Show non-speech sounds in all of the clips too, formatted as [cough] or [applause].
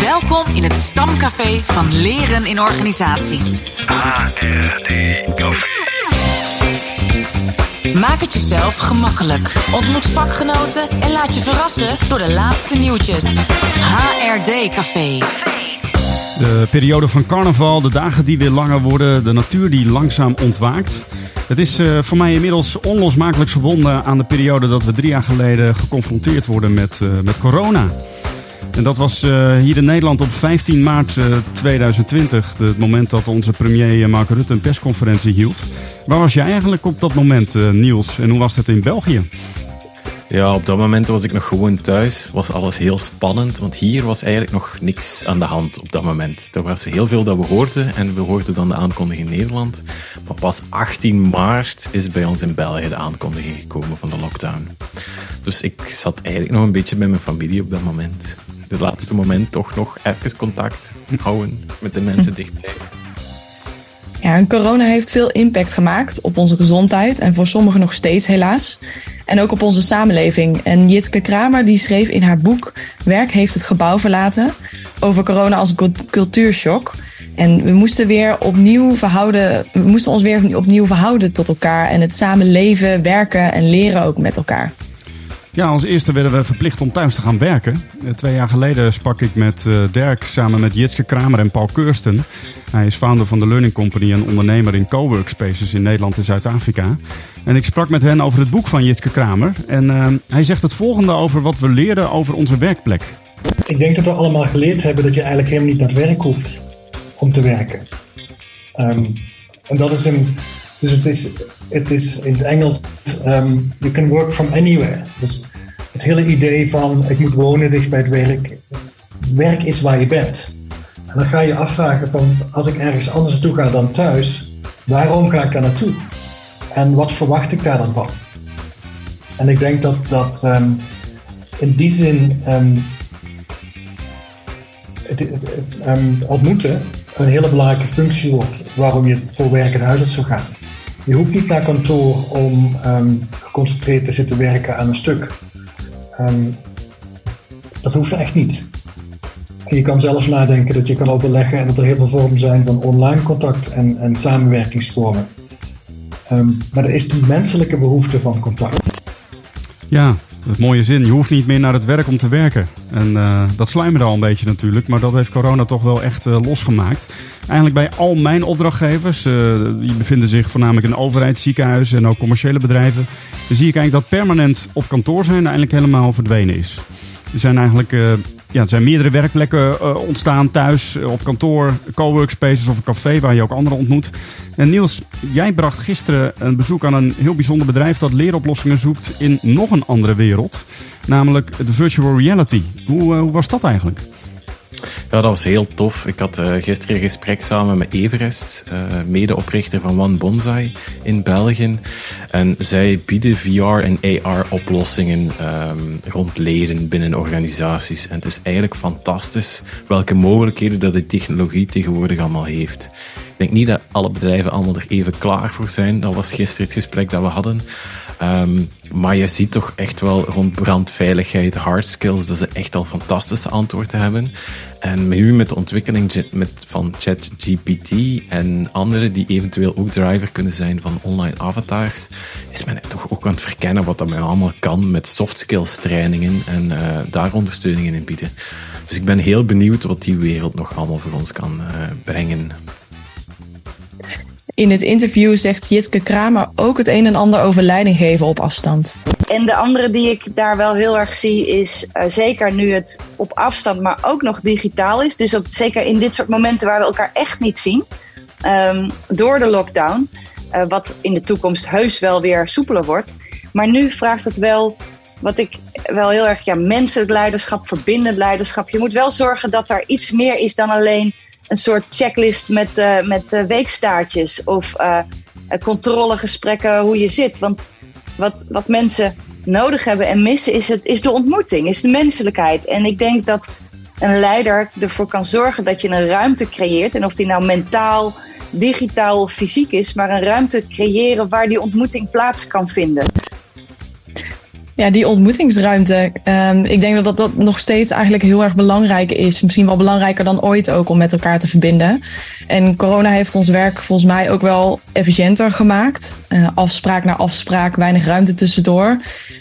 Welkom in het stamcafé van Leren in Organisaties. HRD-café. Maak het jezelf gemakkelijk. Ontmoet vakgenoten en laat je verrassen door de laatste nieuwtjes. HRD Café. De periode van carnaval, de dagen die weer langer worden, de natuur die langzaam ontwaakt. Het is eh, voor mij inmiddels onlosmakelijk verbonden aan de periode dat we drie jaar geleden geconfronteerd worden met, eh, met corona. En dat was eh, hier in Nederland op 15 maart eh, 2020, het moment dat onze premier eh, Mark Rutte een persconferentie hield. Waar was jij eigenlijk op dat moment, eh, Niels? En hoe was het in België? Ja, op dat moment was ik nog gewoon thuis. Was alles heel spannend, want hier was eigenlijk nog niks aan de hand op dat moment. Er was heel veel dat we hoorden en we hoorden dan de aankondiging in Nederland. Maar pas 18 maart is bij ons in België de aankondiging gekomen van de lockdown. Dus ik zat eigenlijk nog een beetje bij mijn familie op dat moment. Het laatste moment toch nog even contact houden met de mensen dichtbij. Ja, corona heeft veel impact gemaakt op onze gezondheid en voor sommigen nog steeds helaas. En ook op onze samenleving. En Jitske Kramer die schreef in haar boek Werk heeft het gebouw verlaten over corona als cul- cultuurshock. En we moesten weer opnieuw verhouden, we moesten ons weer opnieuw verhouden tot elkaar en het samen leven, werken en leren ook met elkaar. Ja, als eerste werden we verplicht om thuis te gaan werken. Eh, Twee jaar geleden sprak ik met eh, Dirk samen met Jitske Kramer en Paul Keursten. Hij is founder van de Learning Company en ondernemer in coworkspaces in Nederland en Zuid-Afrika. En ik sprak met hen over het boek van Jitske Kramer. En eh, hij zegt het volgende over wat we leerden over onze werkplek. Ik denk dat we allemaal geleerd hebben dat je eigenlijk helemaal niet naar werk hoeft om te werken. Ehm, en dat is een. Dus het is, het is in het Engels. ehm, you can work from anywhere. Dus het hele idee van ik moet wonen dicht bij het werk. Werk is waar je bent. En dan ga je afvragen van als ik ergens anders naartoe ga dan thuis, waarom ga ik daar naartoe? En wat verwacht ik daar dan van? En ik denk dat dat ehm, in die zin ehm, het, ontmoeten een hele belangrijke functie wordt waarom je voor werk en huis uit zou gaan. Je hoeft niet naar kantoor om ehm, geconcentreerd te zitten werken aan een stuk. Ehm, dat hoeft echt niet. Je kan zelfs nadenken dat je kan overleggen en dat er heel veel vormen zijn van online contact en, en samenwerkingsvormen. Ehm, maar er is die menselijke behoefte van contact. Ja, het mooie zin. Je hoeft niet meer naar het werk om te werken. En eh, dat sluimerde al een beetje natuurlijk. Maar dat heeft corona toch wel echt eh, losgemaakt. Eigenlijk bij al mijn opdrachtgevers, eh, die bevinden zich voornamelijk in overheidsziekenhuizen en ook commerciële bedrijven. Zie ik eigenlijk dat permanent op kantoor zijn eigenlijk helemaal verdwenen is. Er zijn eigenlijk ja, er zijn meerdere werkplekken eh, ontstaan thuis, eh, op kantoor, coworkspaces of een café waar je ook anderen ontmoet. En Niels, jij bracht gisteren een bezoek aan een heel bijzonder bedrijf dat leeroplossingen zoekt in nog een andere wereld. Namelijk de virtual reality. Hoe, eh, hoe was dat eigenlijk? Ja, dat was heel tof. Ik had eh, gisteren een gesprek samen met Everest, eh, medeoprichter van One Bonsai in België. En zij bieden VR en AR-oplossingen ehm, rond leren binnen organisaties. En het is eigenlijk fantastisch welke mogelijkheden dat die technologie tegenwoordig allemaal heeft. Denk niet dat alle bedrijven allemaal er even klaar voor zijn. Dat was gisteren het gesprek dat we hadden. Ehm, maar je ziet toch echt wel rond brandveiligheid, hard skills, dat ze echt al fantastische antwoorden hebben. En nu met de ontwikkeling van ChatGPT en anderen die eventueel ook driver kunnen zijn van online avatars, is men toch ook aan het verkennen wat dat men allemaal kan met soft skills trainingen en eh, daar ondersteuningen in bieden. Dus ik ben heel benieuwd wat die wereld nog allemaal voor ons kan eh, brengen. In het interview zegt Jitske Kramer ook het een en ander over leiding geven op afstand. En de andere die ik daar wel heel erg zie is eh, zeker nu het op afstand, maar ook nog digitaal is. Dus op, zeker in dit soort momenten waar we elkaar echt niet zien, ehm, door de lockdown, eh, wat in de toekomst heus wel weer soepeler wordt. Maar nu vraagt het wel, wat ik wel heel erg, ja, menselijk leiderschap, verbindend leiderschap. Je moet wel zorgen dat er iets meer is dan alleen een soort checklist met, eh, met eh, weekstaartjes of eh, controlegesprekken hoe je zit. Want wat, wat mensen nodig hebben en missen is, het, is de ontmoeting, is de menselijkheid. En ik denk dat een leider ervoor kan zorgen dat je een ruimte creëert. En of die nou mentaal, digitaal of fysiek is, maar een ruimte creëren waar die ontmoeting plaats kan vinden. Ja, die ontmoetingsruimte. Um, ik denk dat, dat nog steeds eigenlijk heel erg belangrijk is. Misschien wel belangrijker dan ooit ook om met elkaar te verbinden. En corona heeft ons werk volgens mij ook wel efficiënter gemaakt. Uh, afspraak naar afspraak, weinig ruimte tussendoor.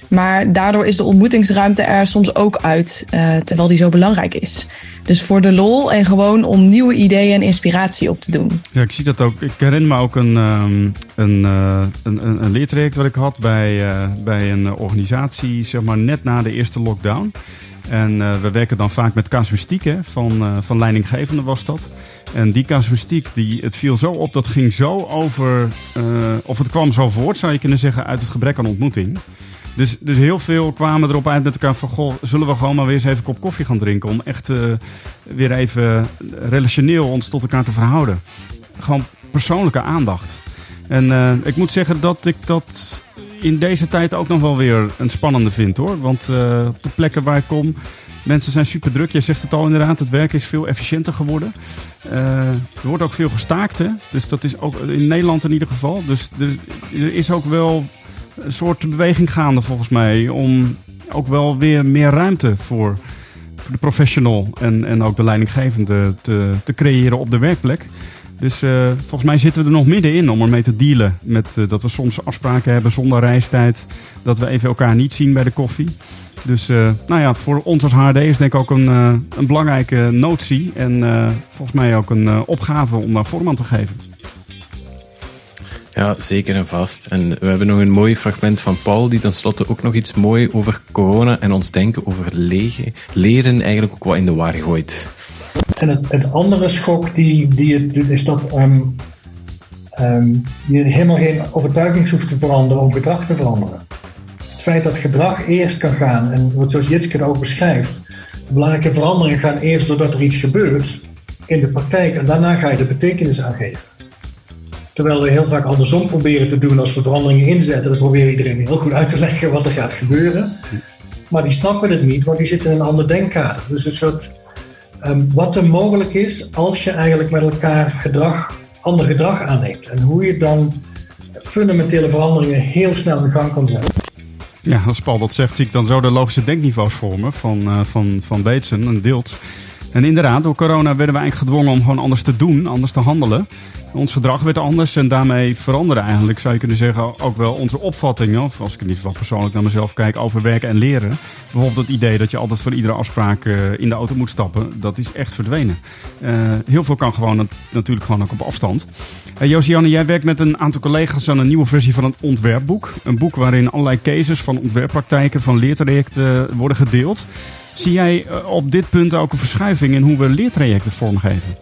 Maar daardoor is de ontmoetingsruimte er soms ook uit, uh, terwijl die zo belangrijk is. Dus voor de lol en gewoon om nieuwe ideeën en inspiratie op te doen. Ja, ik zie dat ook. Ik herinner me ook een, um, een, uh, een, een, leertraject wat ik had bij, uh, bij een organisatie, zeg maar net na de eerste lockdown. En uh, we werken dan vaak met casuïstiek, hè, van, van leidinggevende was dat. En die casuïstiek, die, het viel zo op, dat ging zo over, of het kwam zo voort, zou je kunnen zeggen, uit het gebrek aan ontmoeting. Dus, dus heel veel kwamen erop uit met elkaar van... Goh, zullen we gewoon maar weer eens even een kop koffie gaan drinken... om echt uh, weer even relationeel ons tot elkaar te verhouden. Gewoon persoonlijke aandacht. En uh, ik moet zeggen dat ik dat in deze tijd ook nog wel weer een spannende vind hoor. Want uh, op de plekken waar ik kom... Mensen zijn super druk. Je zegt het al inderdaad. Het werk is veel efficiënter geworden. er wordt ook veel gestaakt. Hè? Dus dat is ook in Nederland in ieder geval. Dus er is ook wel een soort beweging gaande volgens mij. Om ook wel weer meer ruimte voor, de professional en, en ook de leidinggevende te, te creëren op de werkplek. Dus uh, volgens mij zitten we er nog middenin om ermee te dealen. Met uh, dat we soms afspraken hebben zonder reistijd. Dat we even elkaar niet zien bij de koffie. Dus uh, nou ja, voor ons als HRD is denk ik ook een, een belangrijke notie. En volgens mij ook een opgave om daar vorm aan te geven. Ja, zeker en vast. En we hebben nog een mooi fragment van Paul, die tenslotte ook nog iets mooi over corona en ons denken over lege, leren eigenlijk ook wat in de war gooit. En het, het andere schok die, die het, is dat um, um, je helemaal geen overtuiging hoeft te veranderen om gedrag te veranderen. Het feit dat gedrag eerst kan gaan, en wat zoals Jitske het ook beschrijft, de belangrijke veranderingen gaan eerst doordat er iets gebeurt in de praktijk en daarna ga je de betekenis aangeven. Terwijl we heel vaak andersom proberen te doen als we veranderingen inzetten. Dan proberen iedereen heel goed uit te leggen wat er gaat gebeuren. Maar die snappen het niet, want die zitten in een ander denkkader. Dus een soort, um, wat er mogelijk is als je eigenlijk met elkaar gedrag, ander gedrag aanneemt. En hoe je dan fundamentele veranderingen heel snel in gang kan zetten. Ja, als Paul dat zegt, zie ik dan zo de logische denkniveaus vormen van, uh, van, van Beetsen en Deelt. En inderdaad, door corona werden we eigenlijk gedwongen om gewoon anders te doen, anders te handelen. Ons gedrag werd anders en daarmee veranderde eigenlijk, zou je kunnen zeggen, ook wel onze opvattingen. Of als ik in ieder geval persoonlijk naar mezelf kijk, over werken en leren. Bijvoorbeeld het idee dat je altijd voor iedere afspraak uh, in de auto moet stappen, dat is echt verdwenen. Uh, heel veel kan gewoon natuurlijk gewoon ook op afstand. Uh, Josianne, jij werkt met een aantal collega's aan een nieuwe versie van het ontwerpboek. Een boek waarin allerlei cases van ontwerppraktijken, van leertrajecten worden gedeeld. Zie jij op dit punt ook een verschuiving in hoe we leertrajecten vormgeven?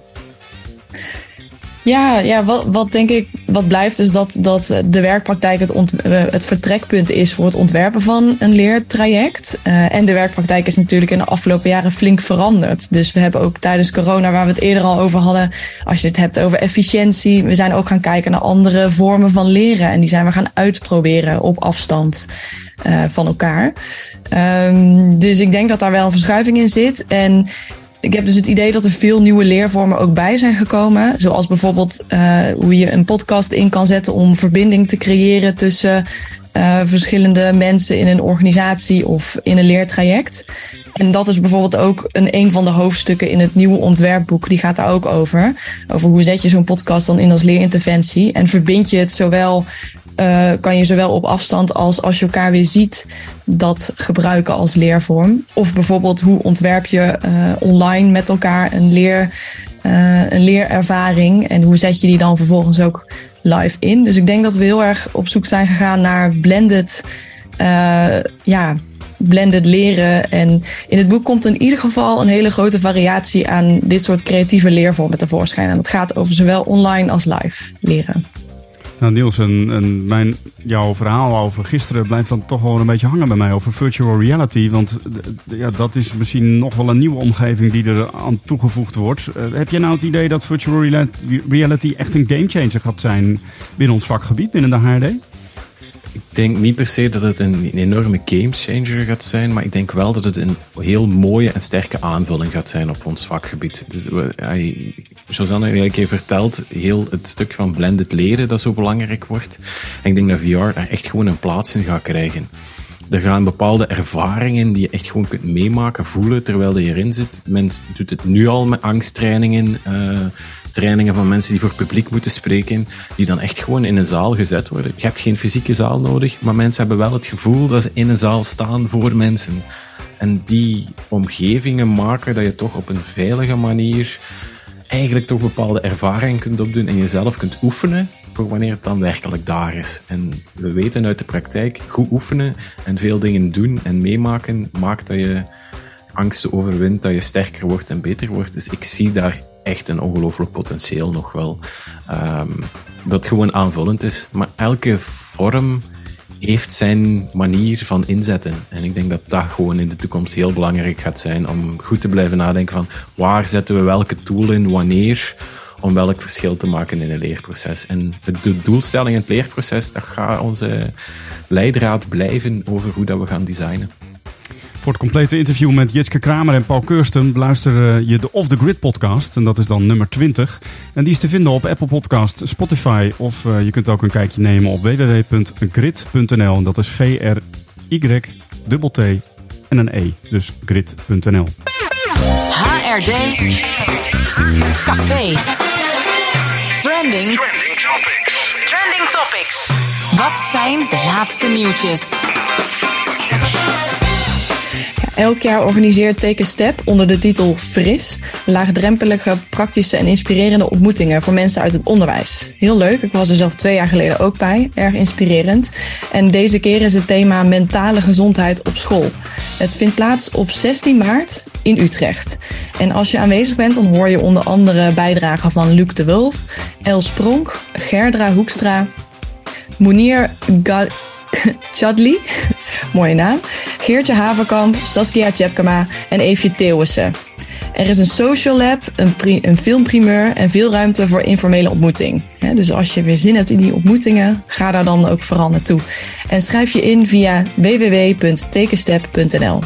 Ja, ja wat, wat denk ik, wat blijft is dat, dat de werkpraktijk het, ont, het vertrekpunt is voor het ontwerpen van een leertraject. Uh, en de werkpraktijk is natuurlijk in de afgelopen jaren flink veranderd. Dus we hebben ook tijdens corona, waar we het eerder al over hadden, als je het hebt over efficiëntie, we zijn ook gaan kijken naar andere vormen van leren. En die zijn we gaan uitproberen op afstand. Uh, van elkaar. Um, dus ik denk dat daar wel een verschuiving in zit. En ik heb dus het idee dat er veel nieuwe leervormen ook bij zijn gekomen. Zoals bijvoorbeeld uh, hoe je een podcast in kan zetten om verbinding te creëren tussen uh, verschillende mensen in een organisatie of in een leertraject. En dat is bijvoorbeeld ook een, een van de hoofdstukken in het nieuwe ontwerpboek. Die gaat daar ook over. Over hoe zet je zo'n podcast dan in als leerinterventie. En verbind je het zowel uh, kan je zowel op afstand als als je elkaar weer ziet dat gebruiken als leervorm. Of bijvoorbeeld hoe ontwerp je uh, online met elkaar een, leer, uh, een leerervaring en hoe zet je die dan vervolgens ook live in. Dus ik denk dat we heel erg op zoek zijn gegaan naar blended, ja, blended leren. En in het boek komt in ieder geval een hele grote variatie aan dit soort creatieve leervormen tevoorschijn. En dat gaat over zowel online als live leren. Nou Niels, en, en mijn, jouw verhaal over gisteren blijft dan toch wel een beetje hangen bij mij over virtual reality. Want ja, dat is misschien nog wel een nieuwe omgeving die er aan toegevoegd wordt. Uh, heb jij nou het idee dat virtual reality echt een gamechanger gaat zijn binnen ons vakgebied, binnen de HRD? Ik denk niet per se dat het een, enorme gamechanger gaat zijn, maar ik denk wel dat het een heel mooie en sterke aanvulling gaat zijn op ons vakgebied. Dus, zoals Anne eigenlijk verteld, heel het stuk van blended leren dat zo belangrijk wordt. En ik denk dat VR daar echt gewoon een plaats in gaat krijgen. er gaan bepaalde ervaringen die je echt gewoon kunt meemaken, voelen terwijl je erin zit. Men doet het nu al met angsttrainingen, uh, trainingen van mensen die voor publiek moeten spreken, die dan echt gewoon in een zaal gezet worden. Je hebt geen fysieke zaal nodig, maar mensen hebben wel het gevoel dat ze in een zaal staan voor mensen. En die omgevingen maken dat je toch op een veilige manier eigenlijk toch bepaalde ervaringen kunt opdoen en jezelf kunt oefenen voor wanneer het dan werkelijk daar is. En we weten uit de praktijk, goed oefenen en veel dingen doen en meemaken maakt dat je angsten overwint, dat je sterker wordt en beter wordt. Dus ik zie daar echt een ongelooflijk potentieel nog wel. Um, dat gewoon aanvullend is. Maar elke vorm heeft zijn manier van inzetten. En ik denk dat dat gewoon in de toekomst heel belangrijk gaat zijn om goed te blijven nadenken van waar zetten we welke tool in, wanneer, om welk verschil te maken in een leerproces. En de doelstelling in het leerproces, dat gaat onze leidraad blijven over hoe dat we gaan designen. Voor het complete interview met Jitske Kramer en Paul Keursten beluister je de Off the Grid podcast. En dat is dan nummer 20. En die is te vinden op Apple Podcast, Spotify of uh, je kunt ook een kijkje nemen op www.grid.nl. En dat is G-R-Y-T-T en een E. Dus grid.nl. HRD Café Trending topics. Trending Topics Wat zijn de laatste nieuwtjes? Elk jaar organiseert Take Step onder de titel Fris laagdrempelige, praktische en inspirerende ontmoetingen voor mensen uit het onderwijs. Heel leuk, ik was er zelf twee jaar geleden ook bij, erg inspirerend. En deze keer is het thema mentale gezondheid op school. Het vindt plaats op 16 maart in Utrecht. En als je aanwezig bent, dan hoor je onder andere bijdragen van Luc de Wulf, Els Pronk, Gerdra Hoekstra, Mounir Ga [laughs] Chadli, mooie naam, Geertje Haverkamp, Saskia Tjepkema en Eefje Theeuwissen. Er is een social lab, een, een filmprimeur en veel ruimte voor informele ontmoeting. dus als je weer zin hebt in die ontmoetingen, ga daar dan ook vooral naartoe. En schrijf je in via www.tekenstep.nl.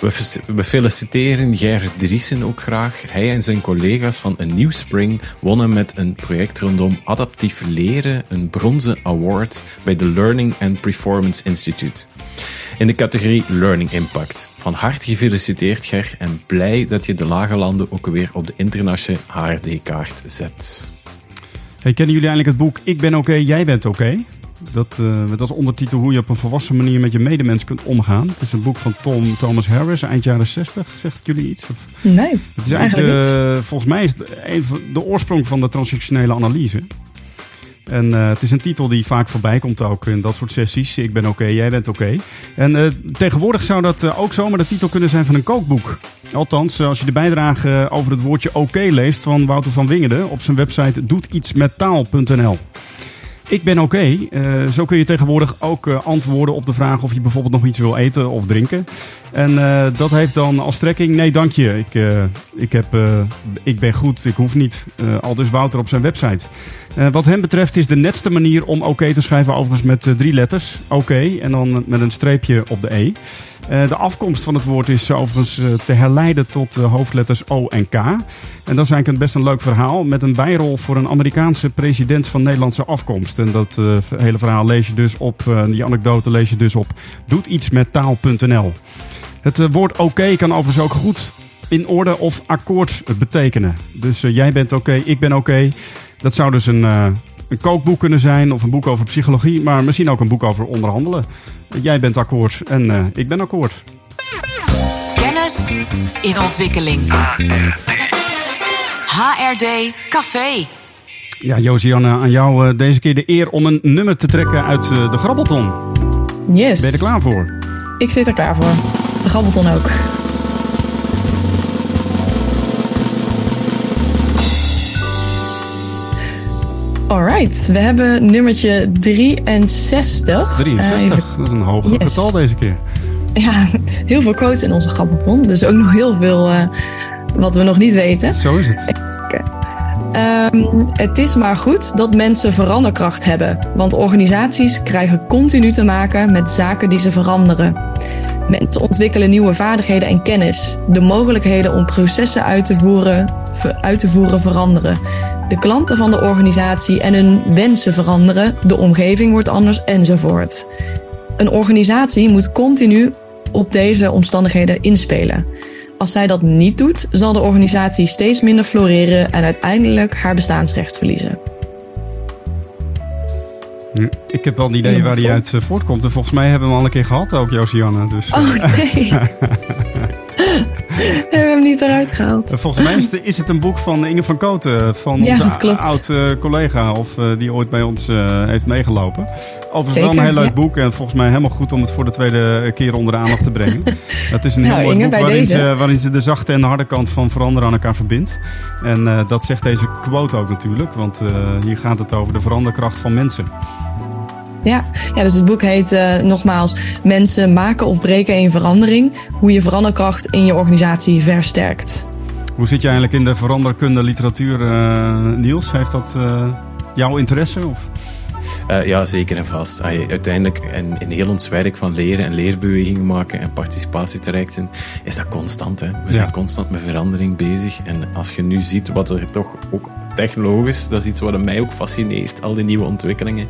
We feliciteren Gerrit Driessen ook graag. Hij en zijn collega's van A New Spring wonnen met een project rondom adaptief leren een bronzen award bij de Learning and Performance Institute. In de categorie Learning Impact. Van harte gefeliciteerd Ger en blij dat je de lage landen ook weer op de internationale HRD-kaart zet. Hey, kennen jullie eigenlijk het boek Ik ben oké, jij bent oké? Dat, uh, met als ondertitel hoe je op een volwassen manier met je medemens kunt omgaan. Het is een boek van Tom Thomas Harris, eind jaren 60. Zegt het jullie iets? Of? Nee. Het is eigenlijk, uh, volgens mij is het een van de oorsprong van de transactionele analyse. En uh, het is een titel die vaak voorbij komt ook in dat soort sessies. Ik ben oké, okay, jij bent oké. Okay. En uh, tegenwoordig zou dat uh, ook zomaar de titel kunnen zijn van een kookboek. Althans, als je de bijdrage over het woordje oké okay leest van Wouter van Wingerden op zijn website doetietsmettaal.nl. Ik ben oké. Uh, zo kun je tegenwoordig ook uh, antwoorden op de vraag of je bijvoorbeeld nog iets wil eten of drinken. En uh, dat heeft dan als trekking, nee dank je, ik, ik, heb, ik ben goed, ik hoef niet. al dus Wouter op zijn website. wat hem betreft is de netste manier om oké te schrijven overigens met drie letters. Oké en dan met een streepje op de E. Uh, de afkomst van het woord is overigens uh, te herleiden tot hoofdletters O en K. En dat is eigenlijk best een leuk verhaal met een bijrol voor een Amerikaanse president van Nederlandse afkomst. En dat hele verhaal lees je dus op, die anekdote lees je dus op doetietsmettaal.nl. Het woord oké kan overigens ook goed in orde of akkoord betekenen. Dus jij bent oké, ik ben oké. Dat zou dus een, een kookboek kunnen zijn of een boek over psychologie, maar misschien ook een boek over onderhandelen. Jij bent akkoord en uh, ik ben akkoord. Kennis in ontwikkeling. HRD Café. Ja, Josianne, aan jou uh, deze keer de eer om een nummer te trekken uit uh, de Grabbelton. Yes. Ben je er klaar voor? Ik zit er klaar voor. De Grabbelton ook. Alright, we hebben nummertje 63. 63, uh, dat is een hoger yes. getal deze keer. Ja, heel veel quotes in onze Grabbelton. Dus ook nog heel veel uh, wat we nog niet weten. Zo is het. Um, het is maar goed dat mensen veranderkracht hebben. Want organisaties krijgen continu te maken met zaken die ze veranderen. Mensen ontwikkelen nieuwe vaardigheden en kennis. De mogelijkheden om processen uit te voeren, uit te voeren veranderen. De klanten van de organisatie en hun wensen veranderen. De omgeving wordt anders enzovoort. Een organisatie moet continu op deze omstandigheden inspelen. Als zij dat niet doet, zal de organisatie steeds minder floreren en uiteindelijk haar bestaansrecht verliezen. Hm, Ik heb wel een idee waar die uit eh, voortkomt. En volgens mij hebben we hem al een keer gehad, ook Josianne. Dus, eh, Oh nee. [laughs] We hebben hem niet eruit gehaald. eh, volgens mij is het, is het een boek van Inge van Koten. Van Ja, onze dat oud-collega. of eh, die ooit bij ons eh, heeft meegelopen. Overigens wel een heel leuk ja. boek. En volgens mij helemaal goed om het voor de tweede keer onder de aandacht te brengen. [laughs] Het is een heel Nou, mooi Inge, boek bij waarin ze, waarin ze de zachte en de harde kant van veranderen aan elkaar verbindt. En eh, dat zegt deze quote ook natuurlijk. Want eh, hier gaat het over de veranderkracht van mensen. Ja. ja, dus het boek heet eh, nogmaals Mensen maken of breken in verandering. Hoe je veranderkracht in je organisatie versterkt. Hoe zit je eigenlijk in de veranderkunde literatuur, eh, Niels? Heeft dat eh, jouw interesse? Of? Eh, ja, zeker en vast. Ay, uiteindelijk in, in heel ons werk van leren en leerbewegingen maken en participatietrajecten is dat constant. Hè? We zijn Ja. constant met verandering bezig. En als je nu ziet wat er toch ook technologisch, dat is iets wat mij ook fascineert, al die nieuwe ontwikkelingen.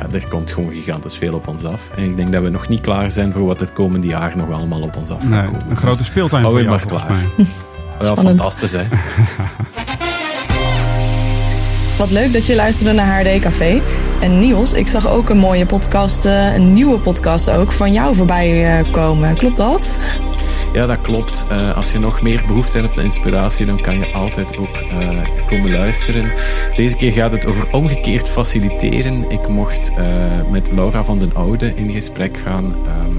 Ja, er komt gewoon gigantisch veel op ons af. En ik denk dat we nog niet klaar zijn voor wat het komende jaar nog allemaal op ons af gaat Nee, komen. een grote Dus speeltuin hou voor jou maar volgens klaar. mij. [laughs] Spannend. fantastisch hè. [laughs] Wat leuk dat je luisterde naar HRD Café. En Niels, ik zag ook een mooie podcast, eh, een nieuwe podcast ook, van jou voorbij eh, komen. Klopt dat? Ja, dat klopt. Eh, als je nog meer behoefte hebt aan inspiratie, dan kan je altijd ook komen luisteren. Deze keer gaat het over omgekeerd faciliteren. Ik mocht met Laura van den Oude in gesprek gaan. Ehm,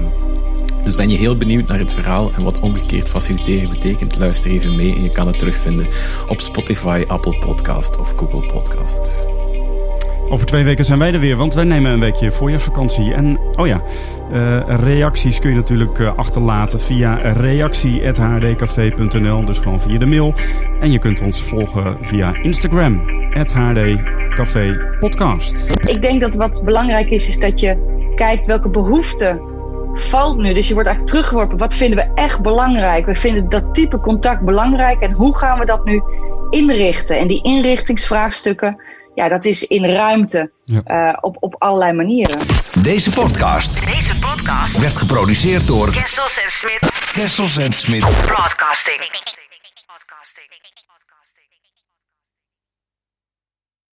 dus ben je heel benieuwd naar het verhaal en wat omgekeerd faciliteren betekent, luister even mee en je kan het terugvinden op Spotify, Apple Podcast of Google Podcast. Over twee weken zijn wij er weer, want wij nemen een weekje voorjaarsvakantie. En oh ja, eh, reacties kun je natuurlijk eh, achterlaten via reactie.hrdcafé.nl, dus gewoon via de mail. En je kunt ons volgen via Instagram, @hrdcafé podcast. Ik denk dat wat belangrijk is, is dat je kijkt welke behoefte valt nu. Dus je wordt eigenlijk teruggeworpen. Wat vinden we echt belangrijk? We vinden dat type contact belangrijk. En hoe gaan we dat nu inrichten? En die inrichtingsvraagstukken, ja, dat is in ruimte Ja. eh, op, op allerlei manieren. Deze podcast Deze podcast. werd geproduceerd door Kessels en Smit Kessels en Smit. Broadcasting.